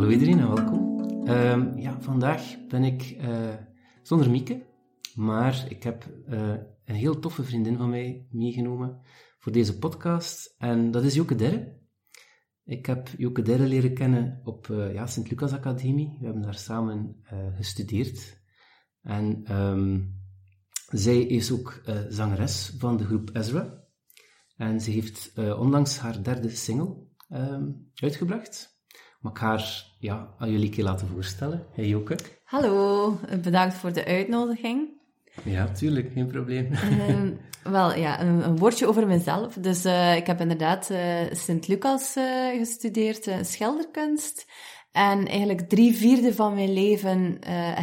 Hallo iedereen en welkom. Ehm, ja, vandaag ben ik uh, zonder Mieke, maar ik heb uh, een heel toffe vriendin van mij meegenomen voor deze podcast. En dat is Joke Derre. Ik heb Joke Derre leren kennen op uh, ja, Sint-Lucas Academie. We hebben daar samen gestudeerd. En um, zij is ook zangeres van de groep Ezra. En ze heeft onlangs haar derde single um, uitgebracht. Mag ik haar ja, aan jullie laten voorstellen? Hey Joke. Hallo, bedankt voor de uitnodiging. Ja, tuurlijk, geen probleem. Um, wel, ja, een, een, woordje over mezelf. Dus uh, ik heb inderdaad uh, Sint-Lucas uh, gestudeerd, schilderkunst. En eigenlijk drie vierde van mijn leven uh,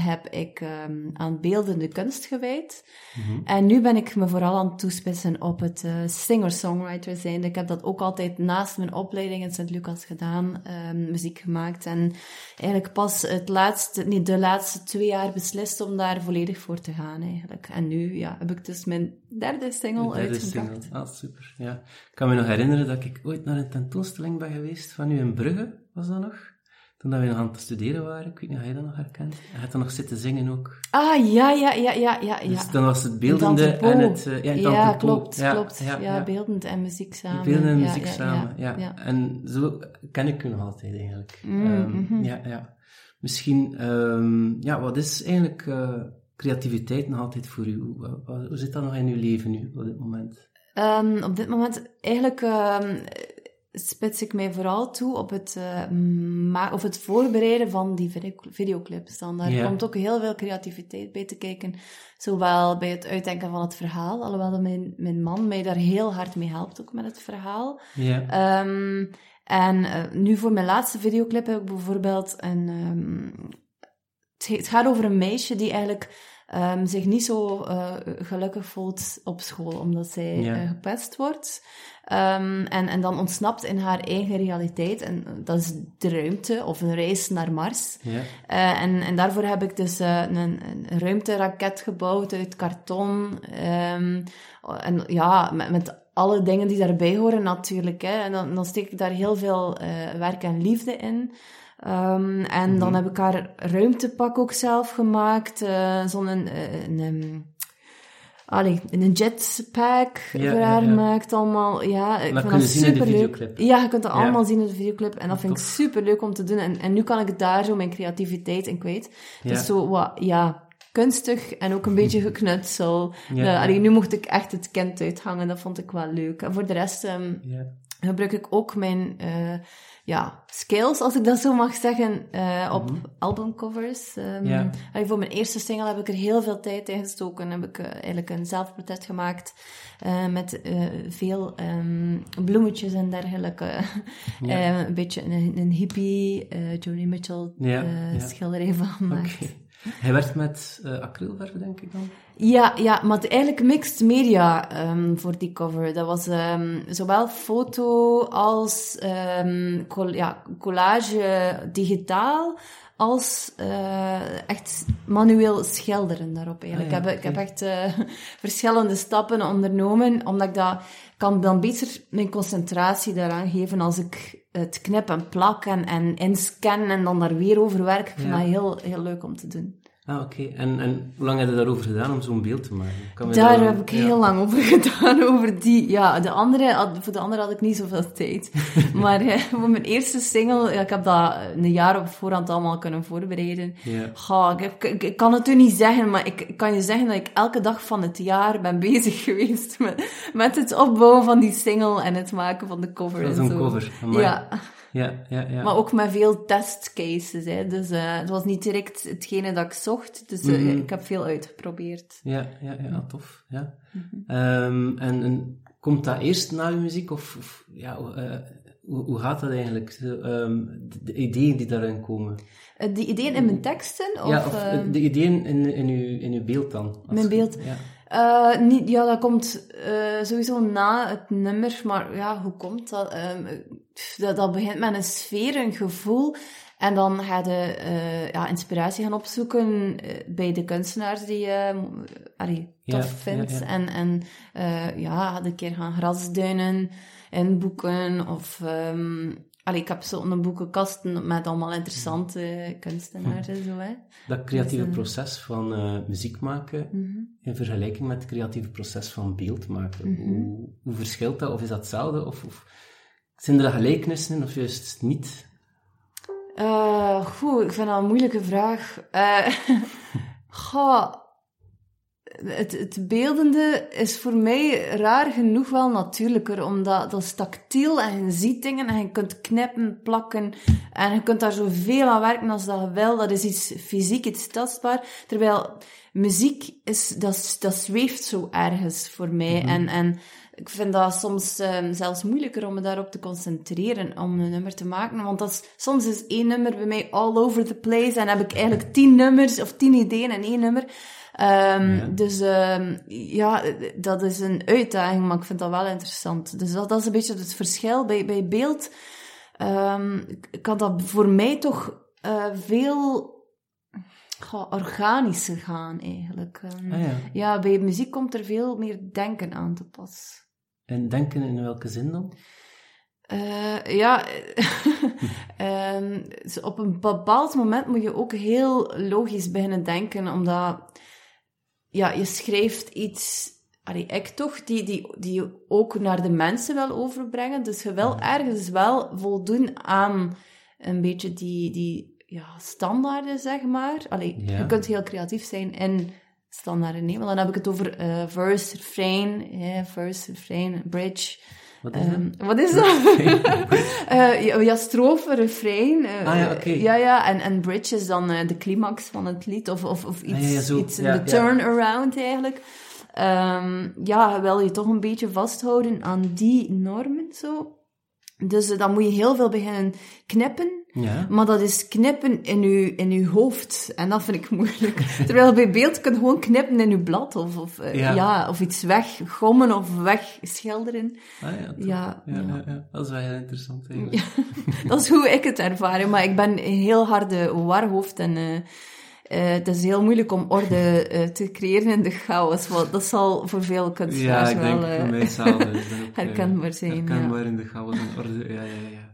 heb ik um, aan beeldende kunst gewijd. Mm-hmm. En nu ben ik me vooral aan het toespitsen op het uh, singer-songwriter zijn. Ik heb dat ook altijd naast mijn opleiding in Sint-Lucas gedaan, um, muziek gemaakt. En eigenlijk pas het laatste, niet de laatste twee jaar beslist om daar volledig voor te gaan eigenlijk. En nu ja, heb ik dus mijn derde single derde uitgebracht. Single. Ah, super. Ja. Ik kan me nog herinneren dat ik ooit naar een tentoonstelling ben geweest van u in Brugge, was dat nog? Toen we nog aan het studeren waren, ik weet niet of jij dat nog herkent. Hij had dan nog zitten zingen ook. Ah, ja, ja, ja, ja, ja. Dus dan was het beeldende en het... Uh, ja, ja klopt, ja, klopt. Ja, ja, beeldend en muziek samen. Beeldend en muziek samen, ja, En zo ken ik u nog altijd eigenlijk. Mm, um, mm-hmm. Ja, ja. Misschien, um, ja, wat is eigenlijk uh, creativiteit nog altijd voor u? Hoe, hoe zit dat nog in uw leven nu, op dit moment? Um, op dit moment eigenlijk spits ik mij vooral toe op het, uh, ma- of het voorbereiden van die videoclips. Dan daar komt ook heel veel creativiteit bij te kijken. Zowel bij het uitdenken van het verhaal, alhoewel dat mijn, mijn man mij daar heel hard mee helpt, ook met het verhaal. Ja. Ehm, en eh, nu voor mijn laatste videoclip heb ik bijvoorbeeld een... ehm, het gaat over een meisje die eigenlijk ehm, zich niet zo eh, gelukkig voelt op school, omdat zij eh, gepest wordt. Ehm, en, en dan ontsnapt in haar eigen realiteit. En eh, dat is de ruimte of een reis naar Mars. Ja. En, en daarvoor heb ik dus een, een ruimteraket gebouwd uit karton. Ehm, en ja, met, met alle dingen die daarbij horen natuurlijk. Hè. En dan, dan steek ik daar heel veel werk en liefde in. Ehm, en dan Mhm. heb ik haar ruimtepak ook zelf gemaakt. eh, Zo'n een, een, een, allee, een jetpack Ja, voor haar ja. gemaakt allemaal. Ja, ik vind dat superleuk. videoclip. Ja, je kunt dat allemaal zien in de videoclip. En dat vind ik super leuk om te doen. En, en nu kan ik daar zo mijn creativiteit in kwijt. Dus zo wat, ja, kunstig en ook een beetje geknutsel. Ja. Ja, allee, nu mocht ik echt het kind uithangen. Dat vond ik wel leuk. En voor de rest ehm, Ja. Gebruik ik ook mijn eh, ja, skills, als ik dat zo mag zeggen, eh, op Mhm. albumcovers. Ehm, voor mijn eerste single heb ik er heel veel tijd in gestoken. Heb ik eh, eigenlijk een zelfportret gemaakt met veel ehm, bloemetjes en dergelijke. Een beetje een, een hippie, Joni Mitchell schilderij van gemaakt. Hij werkt met uh, acrylverf, denk ik dan? Ja, ja, maar eigenlijk mixed media um, voor die cover. Dat was um, zowel foto als um, col ja, collage digitaal, als uh, echt manueel schilderen daarop eigenlijk. Ah, ja, ik, heb, ik heb echt uh, verschillende stappen ondernomen, omdat ik dat kan dan beter mijn concentratie daaraan geven als ik het knip en plak en, en inscannen en dan daar weer over werk. Ik vind dat heel, heel leuk om te doen. Ah, oké. En, en hoe lang heb je daarover gedaan om zo'n beeld te maken? Kan daar heb ik heel lang over gedaan, over die. Ja, de andere, voor de andere had ik niet zoveel tijd. maar eh, voor mijn eerste single, ja, ik heb dat een jaar op voorhand allemaal kunnen voorbereiden. Ja. Ik, ik, ik, kan het u niet zeggen, maar ik, ik, kan je zeggen dat ik elke dag van het jaar ben bezig geweest met, met het opbouwen van die single en het maken van de cover. Dat is een cover. Ja. Ja, ja, ja. Maar ook met veel testcases. Hè. Dus uh, het was niet direct hetgene dat ik zocht. Dus uh, ik heb veel uitgeprobeerd. Ja, ja, ja tof. Ja. Mm -hmm. um, en, en, komt dat eerst na je muziek? Of, of ja, uh, hoe, hoe, gaat dat eigenlijk? Um, de, de, ideeën die daarin komen? de ideeën in mijn teksten? Of, ja, of ehm, de ideeën in, in, uw, in uw beeld dan? Mijn beeld? Ja. Uh, niet, ja, dat komt uh, sowieso na het nummer, maar ja, hoe komt dat? Uh, dat? Dat begint met een sfeer, een gevoel. En dan ga je uh, ja, inspiratie gaan opzoeken bij de kunstenaars die je allee, tof ja, vindt. Ja, ja. En, en ja, had een keer gaan grasduinen inboeken of... Um, Allee, ik heb zo'n boekenkast met allemaal interessante kunstenaars en zo. Hè. Dat creatieve dus, proces van uh, muziek maken mm -hmm. in vergelijking met het creatieve proces van beeld maken. Mm -hmm. hoe, hoe, verschilt dat? Of is dat hetzelfde? Of, of zijn er gelijkenissen in of juist niet? Uh, goed, ik vind dat een moeilijke vraag. Uh, goh, het, het beeldende is voor mij raar genoeg wel natuurlijker, omdat dat is tactiel en je ziet dingen en je kunt knippen, plakken en je kunt daar zoveel aan werken als dat je wil. Dat is iets fysiek, iets tastbaar. Terwijl muziek is, dat, dat zweeft zo ergens voor mij. Mm -hmm. En, en ik vind dat soms um, zelfs moeilijker om me daarop te concentreren, om een nummer te maken. Want dat is, soms is één nummer bij mij all over the place en heb ik eigenlijk tien nummers of tien ideeën in één nummer. Um, ja. Dus um, ja, dat is een uitdaging, maar ik vind dat wel interessant. Dus dat, dat is een beetje het verschil. Bij, bij beeld um, kan dat voor mij toch uh, veel ga, organischer gaan, eigenlijk. Ah, ja. ja, bij muziek komt er veel meer denken aan te pas. En denken in welke zin dan? Uh, ja, um, op een bepaald moment moet je ook heel logisch beginnen denken, omdat ja, je schrijft iets, allee, ik toch, die, die, die ook naar de mensen wil overbrengen. Dus je wil ergens wel voldoen aan een beetje die, die ja, standaarden, zeg maar. Allee, ja. Je kunt heel creatief zijn in standaarden nemen. Dan heb ik het over uh, verse, refrain, yeah, verse, refrain, bridge. Wat is dat? Um, wat is dat? uh, ja, strofe, refrein. Uh, ah ja, oké. Okay. Ja, ja, en, en bridge is dan uh, de climax van het lied, of, of, of iets, ah, ja, ja, zo, iets de turnaround eigenlijk. Um, ja, wil je toch een beetje vasthouden aan die normen, zo. Dus dan moet je heel veel beginnen knippen. Ja. Maar dat is knippen in je, in uw hoofd. En dat vind ik moeilijk. Terwijl bij beeld kun je gewoon knippen in je blad. Of, of, ja. ja. of iets weggommen of wegschilderen. Ah, ja, ja, ja, ja. ja, Dat is wel heel interessant dat is hoe ik het ervaar. Maar ik ben een heel harde warhoofd en... Uh, uh, het is heel moeilijk om orde uh, te creëren in de chaos. Want dat zal voor veel kunstenaars ja, wel uh, voor mij hetzelfde. herkenbaar zijn. Herkenbaar ja. in de chaos en orde, ja, ja, ja.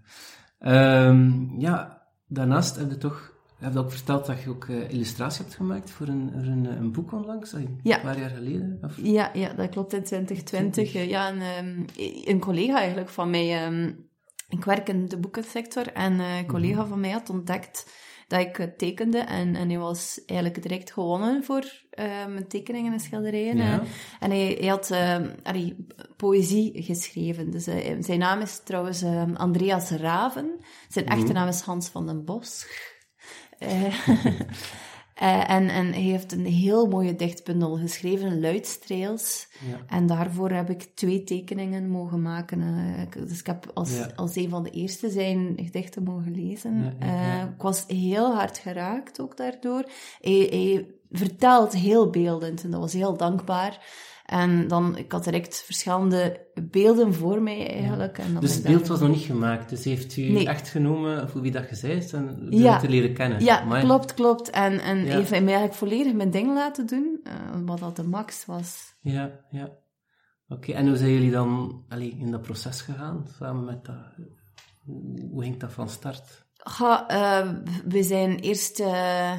Um, ja, daarnaast heb je toch ook verteld dat je ook illustratie hebt gemaakt voor een, een, een boek onlangs, een ja. paar jaar geleden? Of? Ja, ja, dat klopt, in 2020. 20. Ja, een, um, een collega eigenlijk van mij... Um, ik werk in de boekensector en een collega mm -hmm. van mij had ontdekt dat ik tekende. En, en hij was eigenlijk direct gewonnen voor uh, mijn tekeningen en schilderijen. Ja. En hij, hij had uh, allee, poëzie geschreven. Dus uh, zijn naam is trouwens Andreas Raven. Zijn echte mm. naam is Hans van den Bosch. Eh, en, en hij heeft een heel mooie dichtbundel geschreven, Luidstreels. Ja. En daarvoor heb ik twee tekeningen mogen maken. eh. Dus ik heb als, Ja. als een van de eerste zijn gedichten mogen lezen. Ja. Eh, ik was heel hard geraakt ook daardoor. Hij, hij vertelt heel beeldend en dat was heel dankbaar. En dan, ik had direct verschillende beelden voor mij eigenlijk. En dan Dus het beeld daar- was nog niet gemaakt. Dus heeft u Nee. echt genomen voor wie dat je zei en Ja. te leren kennen. Ja, Amai. klopt, klopt. En, en Ja. heeft mij eigenlijk volledig mijn ding laten doen, eh, wat dat de max was. Ja, ja. Oké, en hoe zijn jullie dan allee, in dat proces gegaan, samen met dat... Hoe ging dat van start? Eh, we zijn eerst... eh,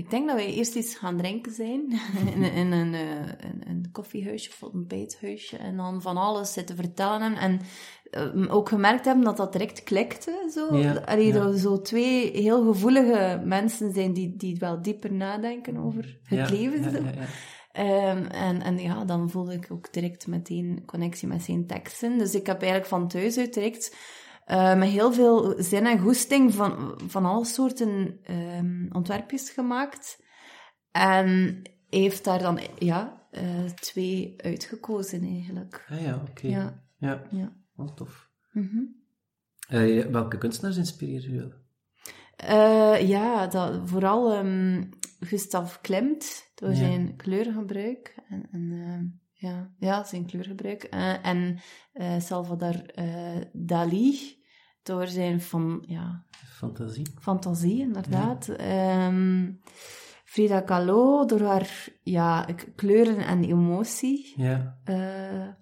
ik denk dat wij eerst iets gaan drinken zijn. in, in een, eh, een, een koffiehuisje of een ontbijthuisje. En dan van alles zitten vertellen. En, en eh, ook gemerkt hebben dat dat direct klikte. Zo. Ja, Allee, ja. Dat zo twee heel gevoelige mensen zijn die, die wel dieper nadenken over het ja, leven. Zo. Ehm, en, en ja, dan voelde ik ook direct meteen connectie met zijn teksten. Dus ik heb eigenlijk van thuis uit direct eh, met heel veel zin en goesting van, van alle soorten ehm, ontwerpjes gemaakt. En heeft daar dan ja, eh, twee uitgekozen eigenlijk. Ah ja, oké. Ja. Ja, Ja. wel tof. Mhm. Eh, welke kunstenaars inspireren? Eh, ja, dat, vooral ehm, Gustav Klimt door Ja. zijn kleurgebruik. En, en, ehm, ja, ja, zijn kleurgebruik. En Salvador Dali door zijn van, ja, Fantasie? fantasie, inderdaad. Ehm, Frida Kahlo door haar ja, kleuren en emotie. Ja, Eh,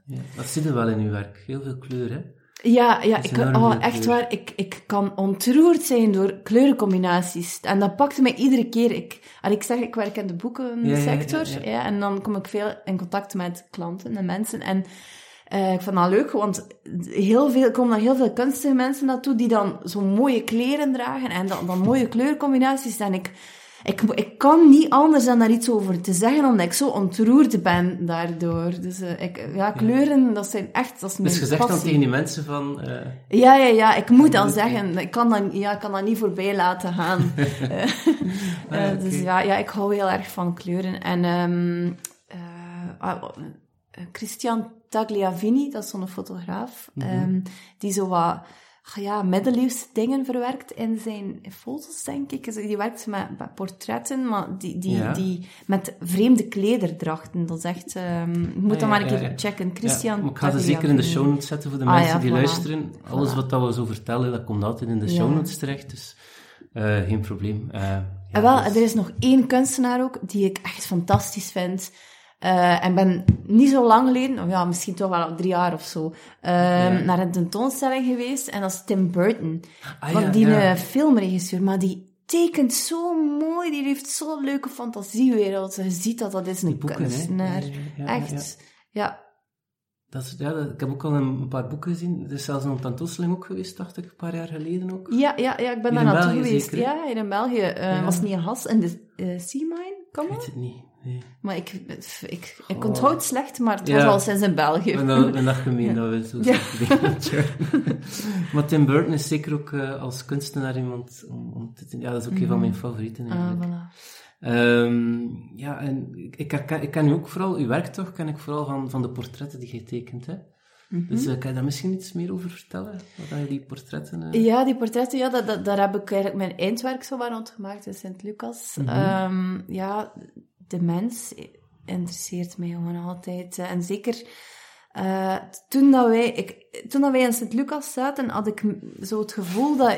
ja. Dat zit er wel in uw werk. Heel veel kleur, hè? Ja, ja ik, oh, echt kleur. waar. Ik, ik kan ontroerd zijn door kleurencombinaties. En dat pakte mij iedere keer. Ik, en ik zeg, ik werk in de boekensector. ja. en dan kom ik veel in contact met klanten en mensen. En eh, ik vind dat leuk, want heel veel, er komen dan heel veel kunstige mensen naartoe die dan zo'n mooie kleren dragen en dan, dan mooie kleurcombinaties. En ik, ik, ik kan niet anders dan daar iets over te zeggen, omdat ik zo ontroerd ben daardoor. Dus eh, ik, ja, kleuren, dat zijn echt, dat is mijn Dus je zegt dan tegen die mensen van... eh, Ja, ja, ja, ik moet dat Oké. zeggen. Ik kan dat, ja, ik kan dat niet voorbij laten gaan. Ah, Dus ja, ja, ik hou heel erg van kleuren. En eh, Christian Tagliavini, dat is zo'n fotograaf, Mhm. ehm, die zo wat ah ja, middeleeuwse dingen verwerkt in zijn foto's, denk ik. Die werkt met, portretten, maar die, die, Ja. die met vreemde klederdrachten. Dat is echt... ehm, je moet Ah, dat maar een keer ja. checken. Christian ik ga ze zeker in de show notes zetten voor de Ah, mensen die voilà. luisteren. Alles Voilà. wat dat we zo vertellen, dat komt altijd in de show notes terecht. Dus eh, geen probleem. Eh, wel, dus- er is nog één kunstenaar ook die ik echt fantastisch vind. Eh, en ben niet zo lang geleden, of ja, misschien toch wel drie jaar of zo, ehm, naar een tentoonstelling geweest. En dat is Tim Burton. Ah, van ja, die ja. eh, filmregisseur. Maar die tekent zo mooi. Die heeft zo'n leuke fantasiewereld. Je ziet dat dat is een boeken, kunstenaar. Echt. Ja. Dat is, ja, dat- ik heb ook al een paar boeken gezien. Er is zelfs een tentoonstelling ook geweest, dacht ik, een paar jaar geleden ook. Ja, ja, ja, ik ben daar naartoe geweest. zeker, ja, in België. Ja. Was niet een has in de uh, Sea Mine? Kom Ik weet het niet. Nee. Maar ik, ik, ik onthoud slecht, maar het Ja. was al sinds in België. En dan, en dat gemeen dat we zo Ja. maar Tim Burton is zeker ook eh, als kunstenaar iemand om, om te... Ja, dat is ook een van mijn favorieten Ah, voilà. Ehm, ja, en ik, herken- ik ken u ook vooral, uw werk toch, ken ik vooral van, van de portretten die jij tekent, hè? Mhm. Dus eh, kan je daar misschien iets meer over vertellen? Wat je die portretten... eh, Ja, die portretten, ja, dat, dat, daar heb ik eigenlijk mijn eindwerk zo maar rond gemaakt in Sint-Lucas. Mhm. Ehm, ja, de mens interesseert mij gewoon altijd. eh, En zeker eh, toen, dat wij, ik, toen dat wij in Sint-Lucas zaten, had ik zo het gevoel dat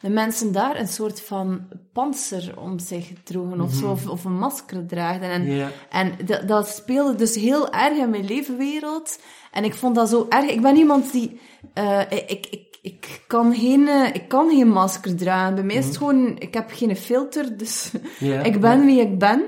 de mensen daar een soort van panzer om zich droegen of zo, of, of een masker draagden. En, Mhm. En dat, dat speelde dus heel erg in mijn levenwereld. En ik vond dat zo erg. Ik ben iemand die... eh, ik, ik, ik, kan geen, ik kan geen masker dragen. Bij mij is het gewoon... Ik heb geen filter, dus Mhm. Ik ben wie ik ben.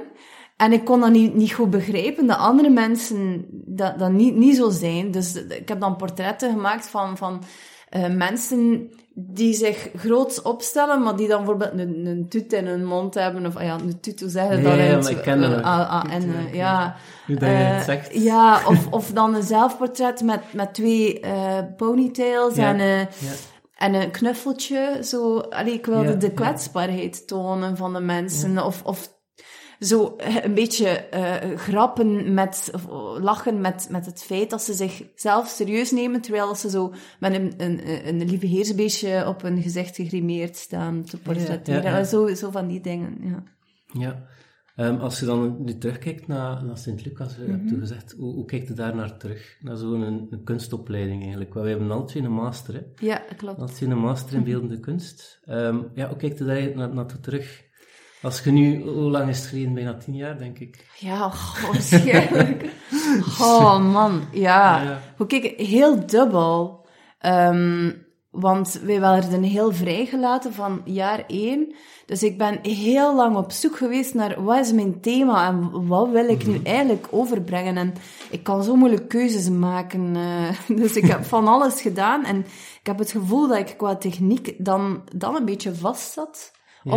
En ik kon dat niet, niet goed begrijpen, dat andere mensen dat, dat niet, niet zo zijn. Dus ik heb dan portretten gemaakt van, van eh, mensen die zich groots opstellen, maar die dan bijvoorbeeld een, een tut in hun mond hebben. Of ah ja, een tut, hoe zeg je dat? in ja, ik ken dat ja, eh, ja. Nu dat je het zegt. Ja, of, of dan een zelfportret met, met twee eh, ponytails Ja, en, ja. en een knuffeltje. Zo, allee, ik wilde de kwetsbaarheid tonen van de mensen. Of, of zo eh, een beetje eh, grappen met, of lachen met, met het feit dat ze zichzelf serieus nemen, terwijl ze zo met een, een, een lieve heersbeestje op hun gezicht gegrimeerd staan te portretteren. Ja, ja, ja. Zo, zo van die dingen, ja. Ja. Ehm, als je dan nu terugkijkt naar, naar Sint-Lucas, je hebt toen gezegd, hoe, hoe kijkt je daar naar terug? Naar zo'n een, een kunstopleiding eigenlijk. Want we hebben al twee een master, hè? Ja, klopt. Al twee een master in beeldende kunst. Ehm, ja, hoe kijkt je daar naar, naartoe terug? Als je nu, hoe lang is het geleden? Bijna tien jaar, denk ik. Ja, waarschijnlijk. oh man, ja. Ja. Hoe kijk, heel dubbel. Ehm, want wij werden heel vrijgelaten van jaar één. Dus ik ben heel lang op zoek geweest naar wat is mijn thema en wat wil ik nu eigenlijk overbrengen. En ik kan zo moeilijk keuzes maken. eh, dus ik heb van alles gedaan. En ik heb het gevoel dat ik qua techniek dan, dan een beetje vast zat. Ja.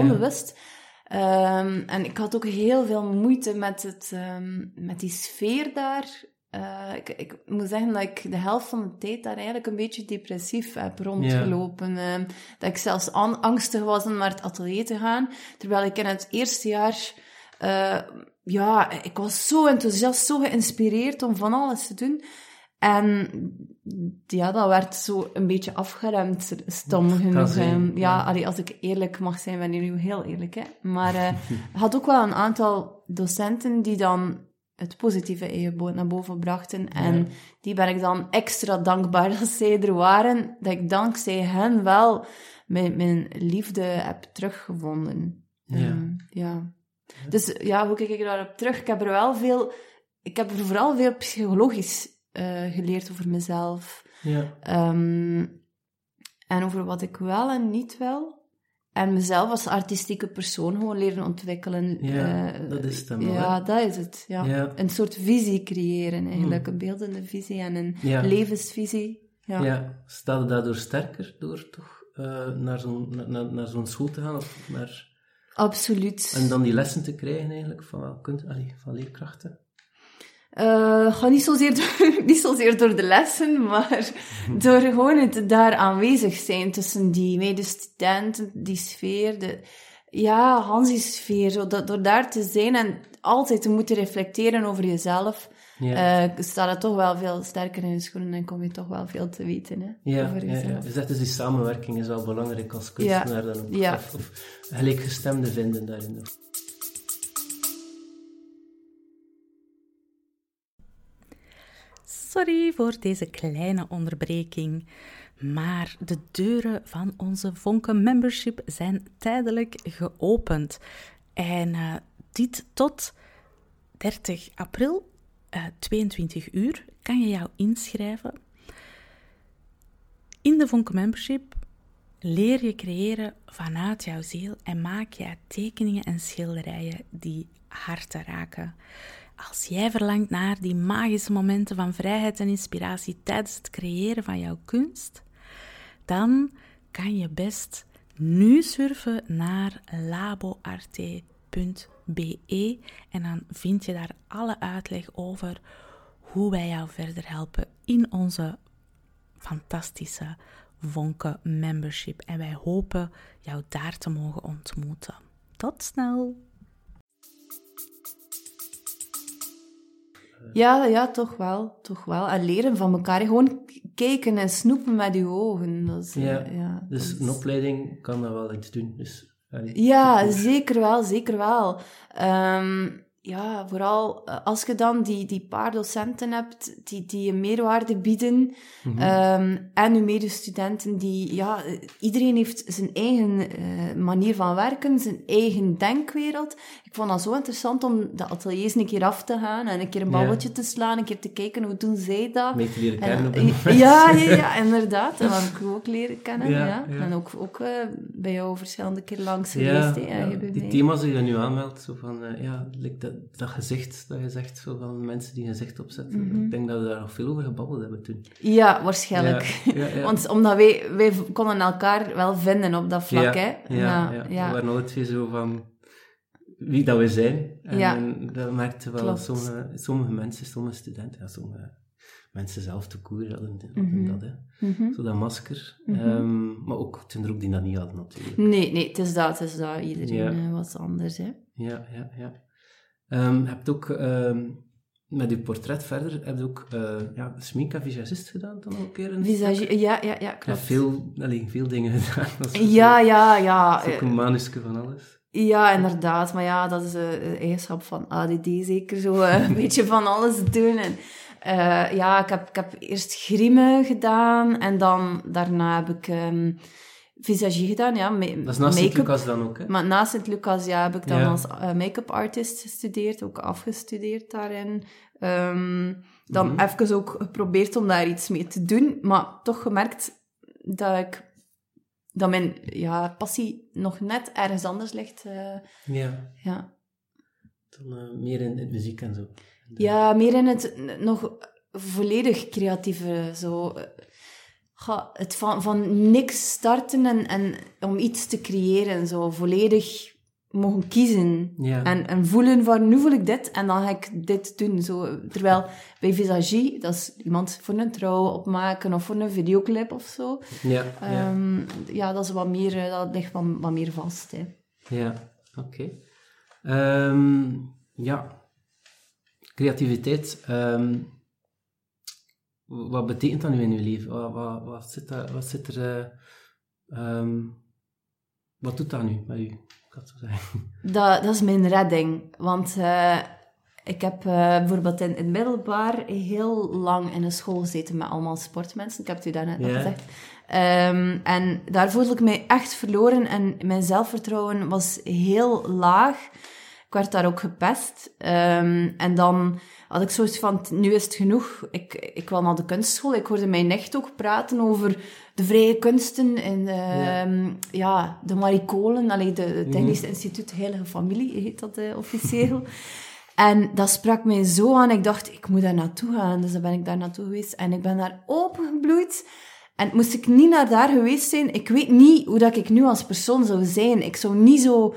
Ehm, en ik had ook heel veel moeite met, het, ehm, met die sfeer daar. Eh, ik, ik moet zeggen dat ik de helft van de tijd daar eigenlijk een beetje depressief heb rondgelopen. Ehm, dat ik zelfs an- angstig was om naar het atelier te gaan. Terwijl ik in het eerste jaar... eh, ja, ik was zo enthousiast, zo geïnspireerd om van alles te doen. En ja, dat werd zo een beetje afgeremd, stom genoeg. Ehm, ja, ja. allee, als ik eerlijk mag zijn, ben ik nu heel eerlijk. Hè. Maar je had ook wel een aantal docenten die dan het positieve in je bo- naar boven brachten. En Ja. die ben ik dan extra dankbaar dat zij er waren. Dat ik dankzij hen wel mijn, mijn liefde heb teruggevonden. Ja. Ehm, ja. Dus ja, hoe kijk ik daarop terug? Ik heb er wel veel... Ik heb er vooral veel psychologisch eh, geleerd over mezelf. Ja. Ehm, en over wat ik wel en niet wil. En mezelf als artistieke persoon gewoon leren ontwikkelen. Ja, Eh, dat is het wel, Ja, hè? dat is het. Ja. Ja. Een soort visie creëren eigenlijk. Een beeldende visie en een Ja. levensvisie. Ja. Ja. Sta je daardoor sterker door toch eh, naar zo'n naar, naar, naar zo'n school te gaan? Of naar... Absoluut. En dan die lessen te krijgen eigenlijk van, kunt, allee, van leerkrachten? Ga niet zozeer, door, niet zozeer door de lessen, maar door gewoon het daar aanwezig zijn tussen die medestudenten, die sfeer, de, ja, Hansi-sfeer, zo, dat, door daar te zijn en altijd te moeten reflecteren over jezelf, Ja. eh, staat het toch wel veel sterker in je schoenen en kom je toch wel veel te weten hè, Ja, over ja, ja. jezelf. Dus dat is die samenwerking is wel belangrijk als kunstenaar dan ook. Of, of gelijkgestemde vinden daarin. Sorry voor deze kleine onderbreking. Maar de deuren van onze Vonke Membership zijn tijdelijk geopend. En eh, dit tot 30 april, eh 22 uur, kan je jou inschrijven. In de Vonke Membership leer je creëren vanuit jouw ziel en maak jij tekeningen en schilderijen die harten raken. Als jij verlangt naar die magische momenten van vrijheid en inspiratie tijdens het creëren van jouw kunst, dan kan je best nu surfen naar laboarte.be en dan vind je daar alle uitleg over hoe wij jou verder helpen in onze fantastische Vonke membership. En wij hopen jou daar te mogen ontmoeten. Tot snel! Ja, ja, toch wel, toch wel. En leren van elkaar. Gewoon kijken en snoepen met je ogen. Dat is, eh, Ja, ja, Dus dat een opleiding kan dat wel iets doen. Dus, Ja, zeker wel, zeker wel. Ehm, ja, vooral eh, als je dan die, die paar docenten hebt die, die een meerwaarde bieden Mhm. ehm, en uw medestudenten die, ja, eh, iedereen heeft zijn eigen eh, manier van werken, zijn eigen denkwereld. Ik vond dat zo interessant om de ateliers een keer af te gaan en een keer een Ja. babbeltje te slaan, een keer te kijken hoe doen zij dat. Mee te leren En, kennen op eh, een moment. ja, ja, ja, inderdaad. En dat heb ik ook leren kennen. Ja, Ja, ja. En ook, ook eh, bij jou verschillende keer langs geweest. hè, ja, je die thema's die je nu aanmeldt, zo van, eh, ja, like dat, dat gezicht dat je zegt, zo van mensen die een gezicht opzetten. Mhm. Ik denk dat we daar nog veel over gebabbeld hebben toen. Ja, waarschijnlijk. Ja, ja, ja. Want omdat wij, wij konden elkaar wel vinden op dat vlak, ja, hè. Ja. We waren twee zo van wie dat we zijn. En dat merkte wel Klopt. sommige, sommige mensen, sommige studenten, ja, sommige mensen zelf te koer hadden, hadden Mhm. dat, hè. Mhm. Zo dat masker. Ehm, maar ook toen er ook die dat niet hadden, natuurlijk. Nee, nee, het is dat, het is dat. Iedereen Ja. eh, was anders, hè. Ja, ja, ja. Ehm, je hebt ook ehm, met je portret verder, heb je ook uh, ja, smink en visagist gedaan dan ook een keer? Een Visage, ja, ja, ja, klopt. Ja, veel, veel dingen gedaan. Dat Ja, ja, ja. dat is ook een manuske van alles. Ja, inderdaad. Maar ja, dat is eh, een eigenschap van ADD zeker. Zo eh, een beetje van alles doen. En, ja, ik heb, ik heb eerst grimme gedaan. En dan daarna heb ik ehm, visagie gedaan. Ja, Dat is naast. Sint-Lucas dan ook, hè? Maar naast Sint-Lucas ja, heb ik dan Ja. als eh, make-up artist gestudeerd, ook afgestudeerd daarin. Ehm, dan Mhm. even ook geprobeerd om daar iets mee te doen, maar toch gemerkt dat ik dat mijn ja, passie nog net ergens anders ligt. eh, Ja, ja. dan eh, meer in, in muziek en zo. ja, meer in het nog volledig creatieve. Zo, ga, het van, van niks starten en, en om iets te creëren. Zo volledig mogen kiezen. Ja. En, en voelen van, nu voel ik dit en dan ga ik dit doen. Zo, terwijl bij visagie, dat is iemand voor een trouw opmaken of voor een videoclip of zo. Ja, ja. Ehm, ja, dat, is wat meer, eh, dat ligt wat, wat meer vast. Hè. Ja, oké. Ehm, ja, creativiteit. ehm, wat betekent dat nu in je leven? Wat, wat, wat, zit, daar, wat zit er... eh, ehm, wat doet dat nu met u? Ik had zo zeggen. Dat, dat is mijn redding. Want eh, ik heb eh, bijvoorbeeld in, het middelbaar heel lang in een school gezeten met allemaal sportmensen. Ik heb het u daarnet al Ja. gezegd. Ehm, en daar voelde ik mij echt verloren en mijn zelfvertrouwen was heel laag. Ik werd daar ook gepest. Ehm, en dan had ik zoiets van, nu is het genoeg. Ik, ik wil naar de kunstschool. Ik hoorde mijn nicht ook praten over de vrije kunsten en ehm, ja. de maricolen. Allee, de, het Technisch Instituut Heilige Familie heet dat eh, officieel. en dat sprak mij zo aan. Ik dacht, ik moet daar naartoe gaan. Dus dan ben ik daar naartoe geweest. En ik ben daar opengebloeid. En moest ik niet naar daar geweest zijn, ik weet niet hoe dat ik nu als persoon zou zijn. Ik zou niet zo...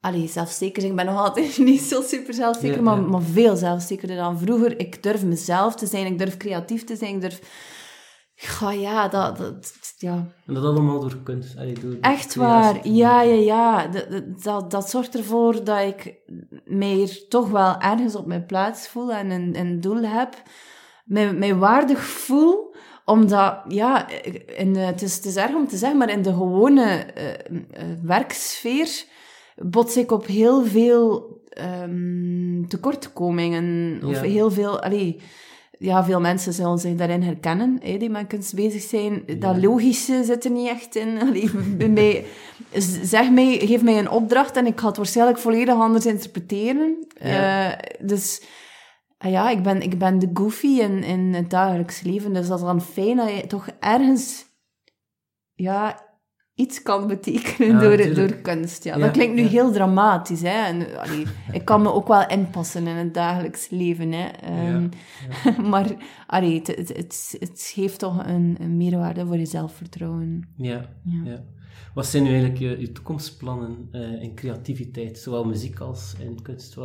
Allee, zelfzeker. Ik ben nog altijd niet zo super zelfzeker, Ja, maar, ja. maar veel zelfzekerder dan vroeger. Ik durf mezelf te zijn, ik durf creatief te zijn, ik durf... Ja, ja, dat... dat ja. En dat allemaal door kunst. allee, door Echt waar, ja, ja, ja. Dat, dat- zorgt ervoor dat ik mij hier toch wel ergens op mijn plaats voel en een, een doel heb. Mij, mij waardig voel, omdat, ja, in het, is, het is erg om te zeggen, maar in de gewone eh, eh, werksfeer bots ik op heel veel ehm, tekortkomingen. Of heel veel, allee, ja, veel mensen zullen zich daarin herkennen, hè, die met kunst bezig zijn. Dat logische zit er niet echt in. Allee, bij mij, zeg mij, geef mij een opdracht en ik ga het waarschijnlijk volledig anders interpreteren. Ja. Eh, dus ah ja, ik ben, ik ben de goofy in, in het dagelijks leven. Dus dat is dan fijn dat je toch ergens ja, iets kan betekenen Ja, door, door kunst. Ja. Ja, dat klinkt nu ja. heel dramatisch. Hè? En, allee, ik kan me ook wel inpassen in het dagelijks leven. Hè? Ehm, maar allee, het, het, het, het geeft toch een, een meerwaarde voor je zelfvertrouwen. Ja, Ja. Wat zijn nu eigenlijk je, je toekomstplannen eh, in creativiteit, zowel muziek als in kunst,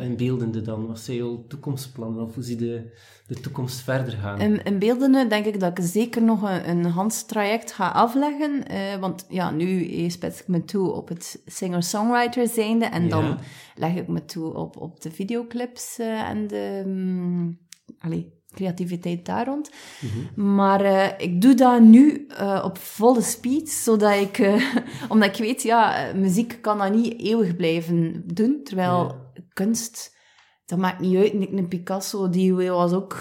in beeldende dan? Wat zijn jouw toekomstplannen of hoe zie je de, de toekomst verder gaan? In, in beeldende denk ik dat ik zeker nog een, een handstraject ga afleggen. eh, want ja, nu spits ik me toe op het singer-songwriter zijnde. En Ja. dan leg ik me toe op, op de videoclips eh, en de mm, allee, creativiteit daar rond. Mhm. Maar eh, ik doe dat nu eh, op volle speed, zodat ik... omdat ik weet, ja, muziek kan dat niet eeuwig blijven doen. Terwijl kunst, dat maakt niet uit. Nick een Picasso, die was ook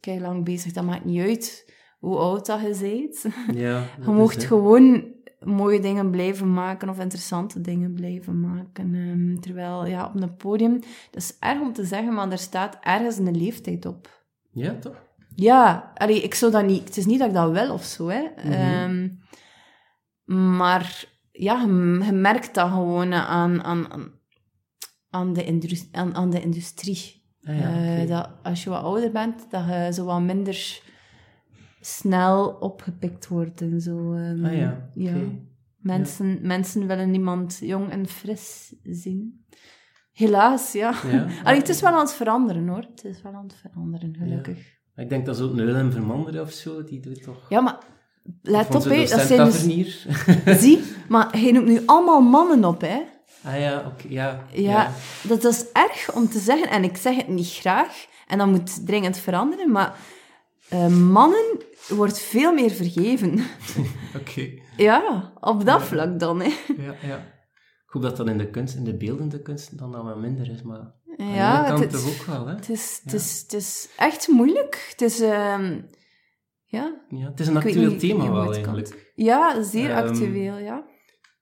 kei lang bezig. Dat maakt niet uit hoe oud dat je bent. ja, Je mocht gewoon mooie dingen blijven maken of interessante dingen blijven maken. Ehm, terwijl, ja, op een podium, dat is erg om te zeggen, maar er staat ergens een leeftijd op. Ja, toch? Ja, allee, ik zou dat niet... Het is niet dat ik dat wil of zo, hè. Mhm. Ehm, maar ja, je, je merkt dat gewoon aan, aan, aan, aan, de, industrie, aan, aan de industrie. Ah, ja, Eh, dat als je wat ouder bent, dat je zo wat minder snel opgepikt wordt en zo. ehm, Ah ja. Mensen, mensen willen niemand jong en fris zien. Helaas, ja. Ja. Allee, het is wel aan het veranderen, hoor. Het is wel aan het veranderen, gelukkig. Ik denk dat zo een Willem Vermanderen of zo, die doet toch... Ja, maar let op, hè. Dat zijn dus... Zie, maar hij noemt nu allemaal mannen op, hè. Ah ja, oké, ja, Ja, dat is erg om te zeggen. En ik zeg het niet graag. En dat moet dringend veranderen. Maar eh, mannen wordt veel meer vergeven. Oké, ja, op dat vlak dan. Hè. ja, ja. Ik hoop dat dat in de kunst, in de beeldende kunst, dan dan wat minder is, maar aan de Ja, kant het, toch ook wel, hè? het, is, het, is, het is echt moeilijk. Het is... ehm, ja, Ja, het is een actueel niet- thema wel, komt. eigenlijk. ja zeer Ehm, actueel, ja.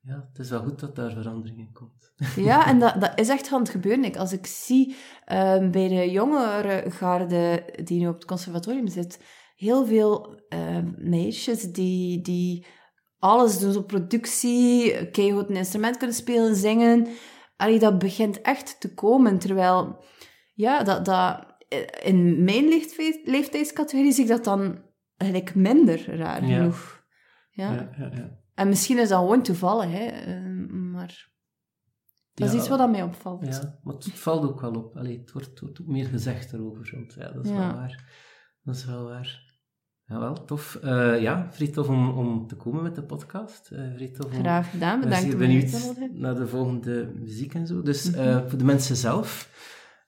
Ja, het is wel goed dat daar verandering in komt. Ja, en dat, dat is echt aan het gebeuren. Ik, als ik zie ehm, bij de jongere garde die nu op het conservatorium zit, heel veel ehm, meisjes die, die alles doen, zo productie, keihard een instrument kunnen spelen, zingen. Allee, dat begint echt te komen, terwijl, ja, dat, dat, in mijn leeftijd- leeftijdscategorie zie ik dat dan eigenlijk minder raar Ja. genoeg. Ja. Ja, ja, ja. En misschien is dat gewoon toevallig, hè. ehm, maar dat is iets wat mij opvalt. Ja, maar het valt ook wel op. Allee, het wordt, wordt ook meer gezegd erover. Want ja, dat is wel waar. Dat is wel waar. Ja, wel, tof. Eh, ja, vrij tof om, om te komen met de podcast. Eh vrij tof Graag gedaan, Ik ben bedankt uit te benieuwd naar de volgende muziek en zo. Dus Mhm. eh, voor de mensen zelf,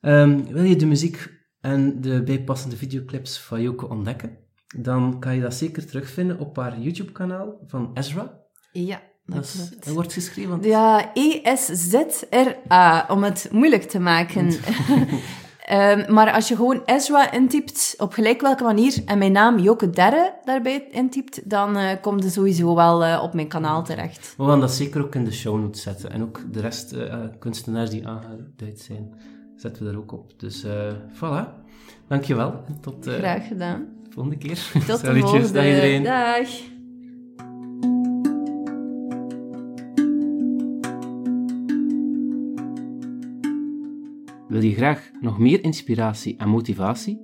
ehm, wil je de muziek en de bijpassende videoclips van Joke ontdekken? Dan kan je dat zeker terugvinden op haar YouTube-kanaal van Ezra. Ja, dat, Dat, is, klopt. dat wordt geschreven. Ja, E-S-Z-R-A, om het moeilijk te maken. Ehm, maar als je gewoon Ezra intypt, op gelijk welke manier, en mijn naam Joke Derre daarbij intypt, dan eh komt er sowieso wel eh, op mijn kanaal terecht. We gaan dat zeker ook in de show notes zetten. En ook de rest eh, kunstenaars die aangeduid zijn, zetten we er ook op. Dus voilà. Dankjewel. Tot Graag gedaan. de volgende keer. Tot de volgende. dag iedereen. Dag. Wil je graag nog meer inspiratie en motivatie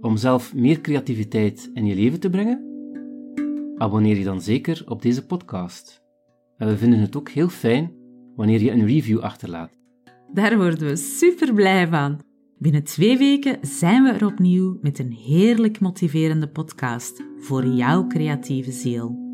om zelf meer creativiteit in je leven te brengen? Abonneer je dan zeker op deze podcast. En we vinden het ook heel fijn wanneer je een review achterlaat. Daar worden we super blij van. Binnen twee weken zijn we er opnieuw met een heerlijk motiverende podcast voor jouw creatieve ziel.